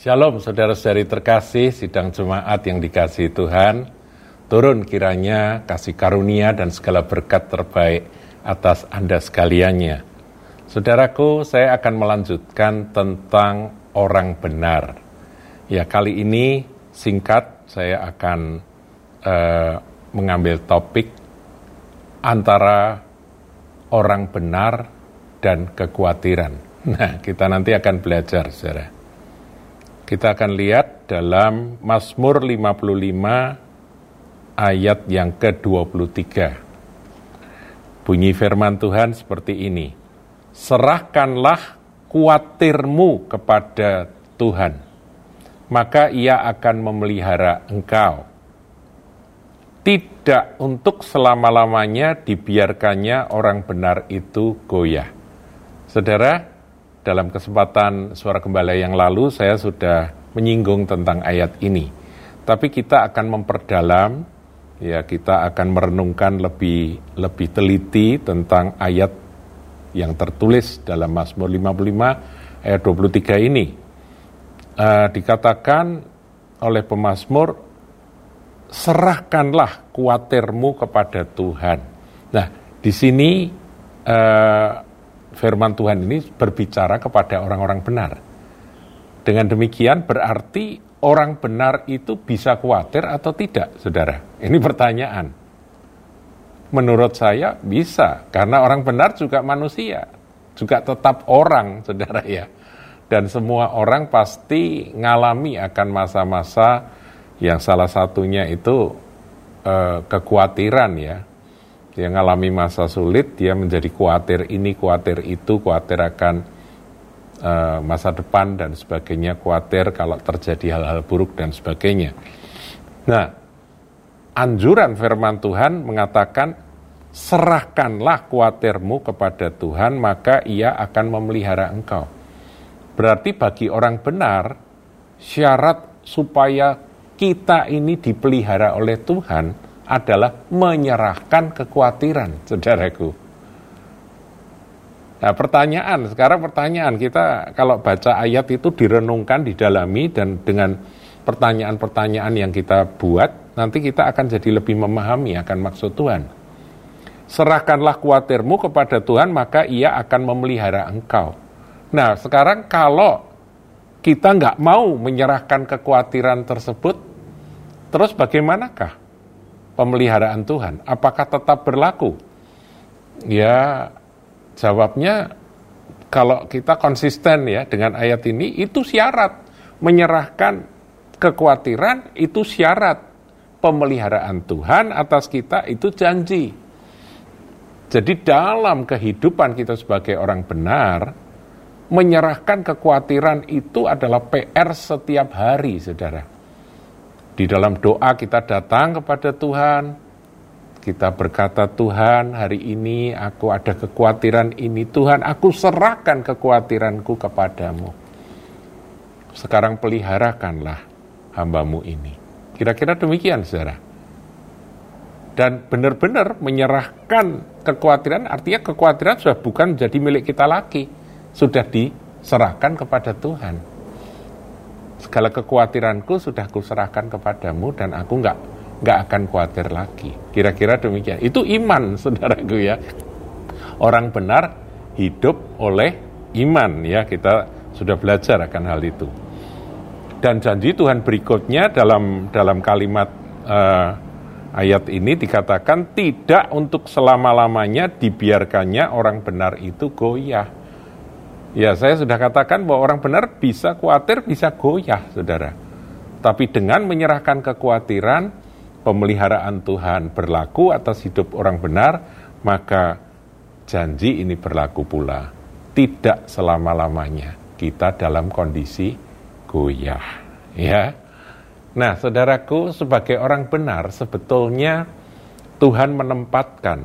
Shalom saudara-saudari terkasih, sidang jemaat yang dikasih Tuhan. Turun kiranya kasih karunia dan segala berkat terbaik atas Anda sekaliannya. Saudaraku, saya akan melanjutkan tentang orang benar. Ya, kali ini singkat saya akan uh, mengambil topik antara orang benar dan kekhawatiran. Nah, kita nanti akan belajar, saudara. Kita akan lihat dalam Mazmur 55 ayat yang ke-23. Bunyi firman Tuhan seperti ini. Serahkanlah kuatirmu kepada Tuhan, maka ia akan memelihara engkau. Tidak untuk selama-lamanya dibiarkannya orang benar itu goyah. Saudara, dalam kesempatan suara gembala yang lalu saya sudah menyinggung tentang ayat ini. Tapi kita akan memperdalam ya kita akan merenungkan lebih lebih teliti tentang ayat yang tertulis dalam Mazmur 55 ayat 23 ini. Uh, dikatakan oleh pemazmur serahkanlah kuatirmu kepada Tuhan. Nah, di sini uh, firman Tuhan ini berbicara kepada orang-orang benar. Dengan demikian berarti orang benar itu bisa khawatir atau tidak, saudara? Ini pertanyaan. Menurut saya bisa, karena orang benar juga manusia, juga tetap orang, saudara ya. Dan semua orang pasti ngalami akan masa-masa yang salah satunya itu eh, kekhawatiran ya, dia mengalami masa sulit, dia menjadi khawatir ini, khawatir itu, khawatir akan uh, masa depan dan sebagainya, khawatir kalau terjadi hal-hal buruk dan sebagainya. Nah, anjuran firman Tuhan mengatakan, serahkanlah khawatirmu kepada Tuhan, maka ia akan memelihara engkau. Berarti bagi orang benar, syarat supaya kita ini dipelihara oleh Tuhan, adalah menyerahkan kekhawatiran, saudaraku. Nah, pertanyaan, sekarang pertanyaan kita kalau baca ayat itu direnungkan, didalami, dan dengan pertanyaan-pertanyaan yang kita buat, nanti kita akan jadi lebih memahami akan maksud Tuhan. Serahkanlah khawatirmu kepada Tuhan, maka ia akan memelihara engkau. Nah, sekarang kalau kita nggak mau menyerahkan kekhawatiran tersebut, terus bagaimanakah? Pemeliharaan Tuhan? Apakah tetap berlaku? Ya, jawabnya kalau kita konsisten ya dengan ayat ini itu syarat menyerahkan kekhawatiran itu syarat pemeliharaan Tuhan atas kita itu janji. Jadi dalam kehidupan kita sebagai orang benar, menyerahkan kekhawatiran itu adalah PR setiap hari, saudara. Di dalam doa kita datang kepada Tuhan, kita berkata Tuhan hari ini aku ada kekhawatiran ini Tuhan aku serahkan kekhawatiranku kepadamu. Sekarang peliharakanlah hambamu ini. Kira-kira demikian saudara. Dan benar-benar menyerahkan kekhawatiran artinya kekhawatiran sudah bukan menjadi milik kita lagi. Sudah diserahkan kepada Tuhan segala kekhawatiranku sudah kuserahkan kepadamu dan aku nggak nggak akan khawatir lagi. Kira-kira demikian. Itu iman, saudaraku ya. Orang benar hidup oleh iman ya. Kita sudah belajar akan hal itu. Dan janji Tuhan berikutnya dalam dalam kalimat uh, ayat ini dikatakan tidak untuk selama-lamanya dibiarkannya orang benar itu goyah. Ya, saya sudah katakan bahwa orang benar bisa khawatir, bisa goyah, saudara. Tapi dengan menyerahkan kekhawatiran, pemeliharaan Tuhan berlaku atas hidup orang benar, maka janji ini berlaku pula. Tidak selama-lamanya kita dalam kondisi goyah. Ya. Nah, saudaraku, sebagai orang benar, sebetulnya Tuhan menempatkan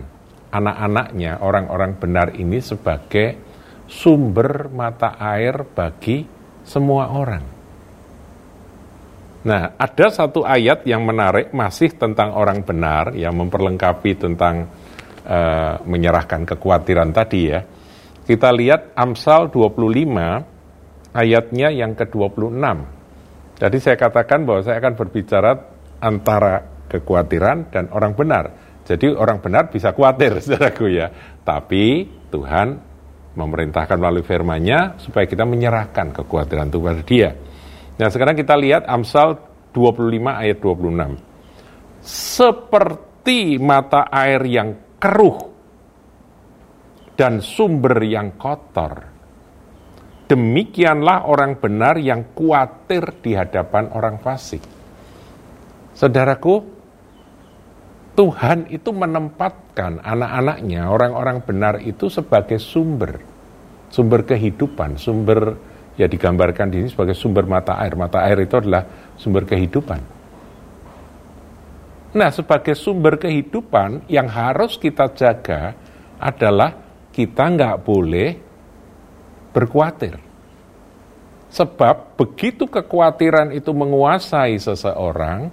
anak-anaknya, orang-orang benar ini sebagai sumber mata air bagi semua orang. Nah, ada satu ayat yang menarik masih tentang orang benar yang memperlengkapi tentang uh, menyerahkan kekhawatiran tadi ya. Kita lihat Amsal 25 ayatnya yang ke-26. Jadi saya katakan bahwa saya akan berbicara antara kekhawatiran dan orang benar. Jadi orang benar bisa khawatir, saudaraku ya. Tapi Tuhan memerintahkan melalui firman-Nya supaya kita menyerahkan kekhawatiran itu kepada Dia. Nah, sekarang kita lihat Amsal 25 ayat 26. Seperti mata air yang keruh dan sumber yang kotor, demikianlah orang benar yang khawatir di hadapan orang fasik. Saudaraku, Tuhan itu menempatkan anak-anaknya, orang-orang benar itu sebagai sumber, sumber kehidupan, sumber ya digambarkan di sini sebagai sumber mata air. Mata air itu adalah sumber kehidupan. Nah, sebagai sumber kehidupan yang harus kita jaga adalah kita nggak boleh berkhawatir. Sebab begitu kekhawatiran itu menguasai seseorang,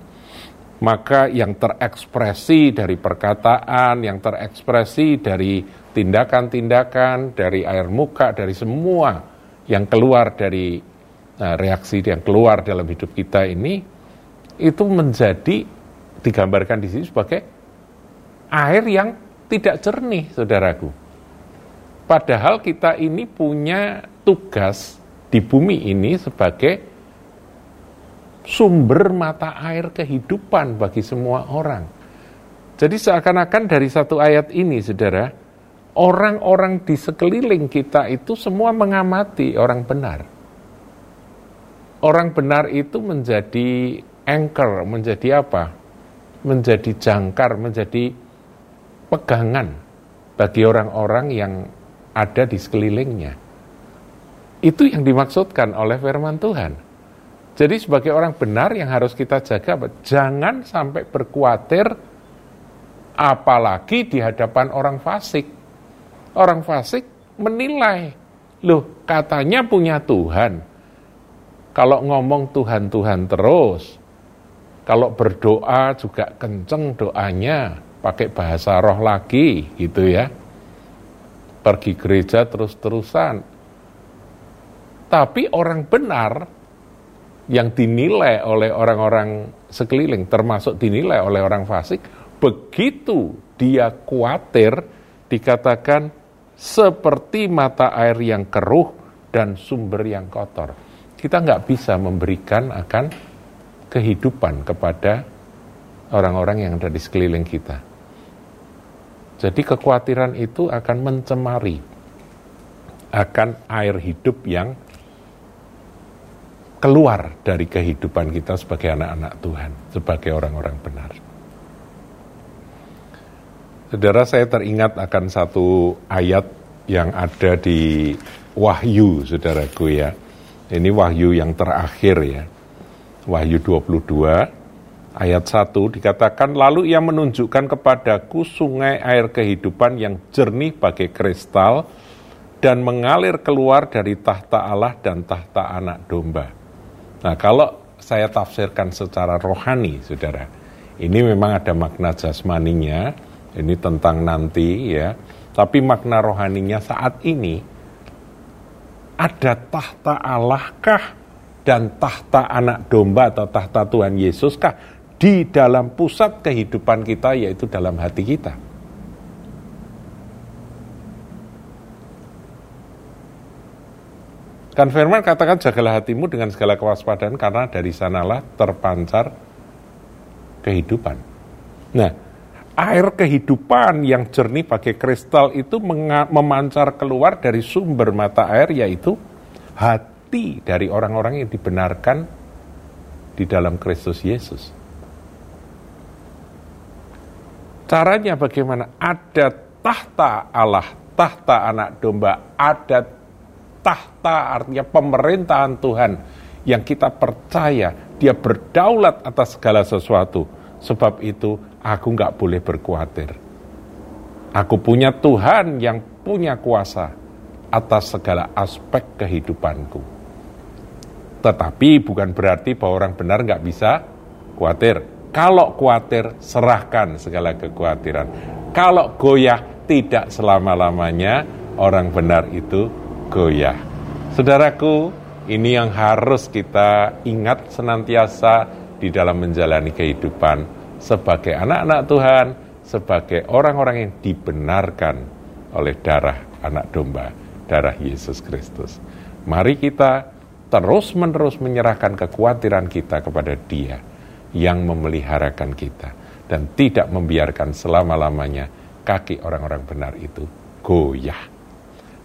maka yang terekspresi dari perkataan, yang terekspresi dari tindakan-tindakan, dari air muka, dari semua yang keluar dari uh, reaksi yang keluar dalam hidup kita ini itu menjadi digambarkan di sini sebagai air yang tidak jernih, saudaraku. Padahal kita ini punya tugas di bumi ini sebagai sumber mata air kehidupan bagi semua orang. Jadi seakan-akan dari satu ayat ini, saudara, orang-orang di sekeliling kita itu semua mengamati orang benar. Orang benar itu menjadi anchor, menjadi apa? Menjadi jangkar, menjadi pegangan bagi orang-orang yang ada di sekelilingnya. Itu yang dimaksudkan oleh firman Tuhan. Jadi sebagai orang benar yang harus kita jaga, jangan sampai berkuatir apalagi di hadapan orang fasik Orang fasik menilai, loh katanya punya Tuhan. Kalau ngomong Tuhan-Tuhan terus, kalau berdoa juga kenceng doanya, pakai bahasa roh lagi gitu ya. Pergi gereja terus-terusan. Tapi orang benar yang dinilai oleh orang-orang sekeliling, termasuk dinilai oleh orang fasik, begitu dia khawatir, dikatakan seperti mata air yang keruh dan sumber yang kotor. Kita nggak bisa memberikan akan kehidupan kepada orang-orang yang ada di sekeliling kita. Jadi kekhawatiran itu akan mencemari akan air hidup yang keluar dari kehidupan kita sebagai anak-anak Tuhan, sebagai orang-orang benar. Saudara saya teringat akan satu ayat yang ada di Wahyu, saudaraku ya. Ini Wahyu yang terakhir ya. Wahyu 22 ayat 1 dikatakan lalu ia menunjukkan kepadaku sungai air kehidupan yang jernih bagai kristal dan mengalir keluar dari tahta Allah dan tahta anak domba. Nah, kalau saya tafsirkan secara rohani, Saudara, ini memang ada makna jasmaninya, ini tentang nanti ya. Tapi makna rohaninya saat ini ada tahta Allah kah dan tahta anak domba atau tahta Tuhan Yesus kah di dalam pusat kehidupan kita yaitu dalam hati kita. Kan firman katakan jagalah hatimu dengan segala kewaspadaan karena dari sanalah terpancar kehidupan. Nah, air kehidupan yang jernih bagai kristal itu memancar keluar dari sumber mata air yaitu hati dari orang-orang yang dibenarkan di dalam Kristus Yesus. Caranya bagaimana? Ada tahta Allah, tahta anak domba, ada tahta artinya pemerintahan Tuhan yang kita percaya dia berdaulat atas segala sesuatu. Sebab itu aku nggak boleh berkhawatir. Aku punya Tuhan yang punya kuasa atas segala aspek kehidupanku. Tetapi bukan berarti bahwa orang benar nggak bisa khawatir. Kalau khawatir, serahkan segala kekhawatiran. Kalau goyah, tidak selama-lamanya orang benar itu goyah. Saudaraku, Ini yang harus kita ingat senantiasa di dalam menjalani kehidupan sebagai anak-anak Tuhan, sebagai orang-orang yang dibenarkan oleh darah anak domba, darah Yesus Kristus. Mari kita terus-menerus menyerahkan kekhawatiran kita kepada Dia yang memeliharakan kita dan tidak membiarkan selama-lamanya kaki orang-orang benar itu goyah.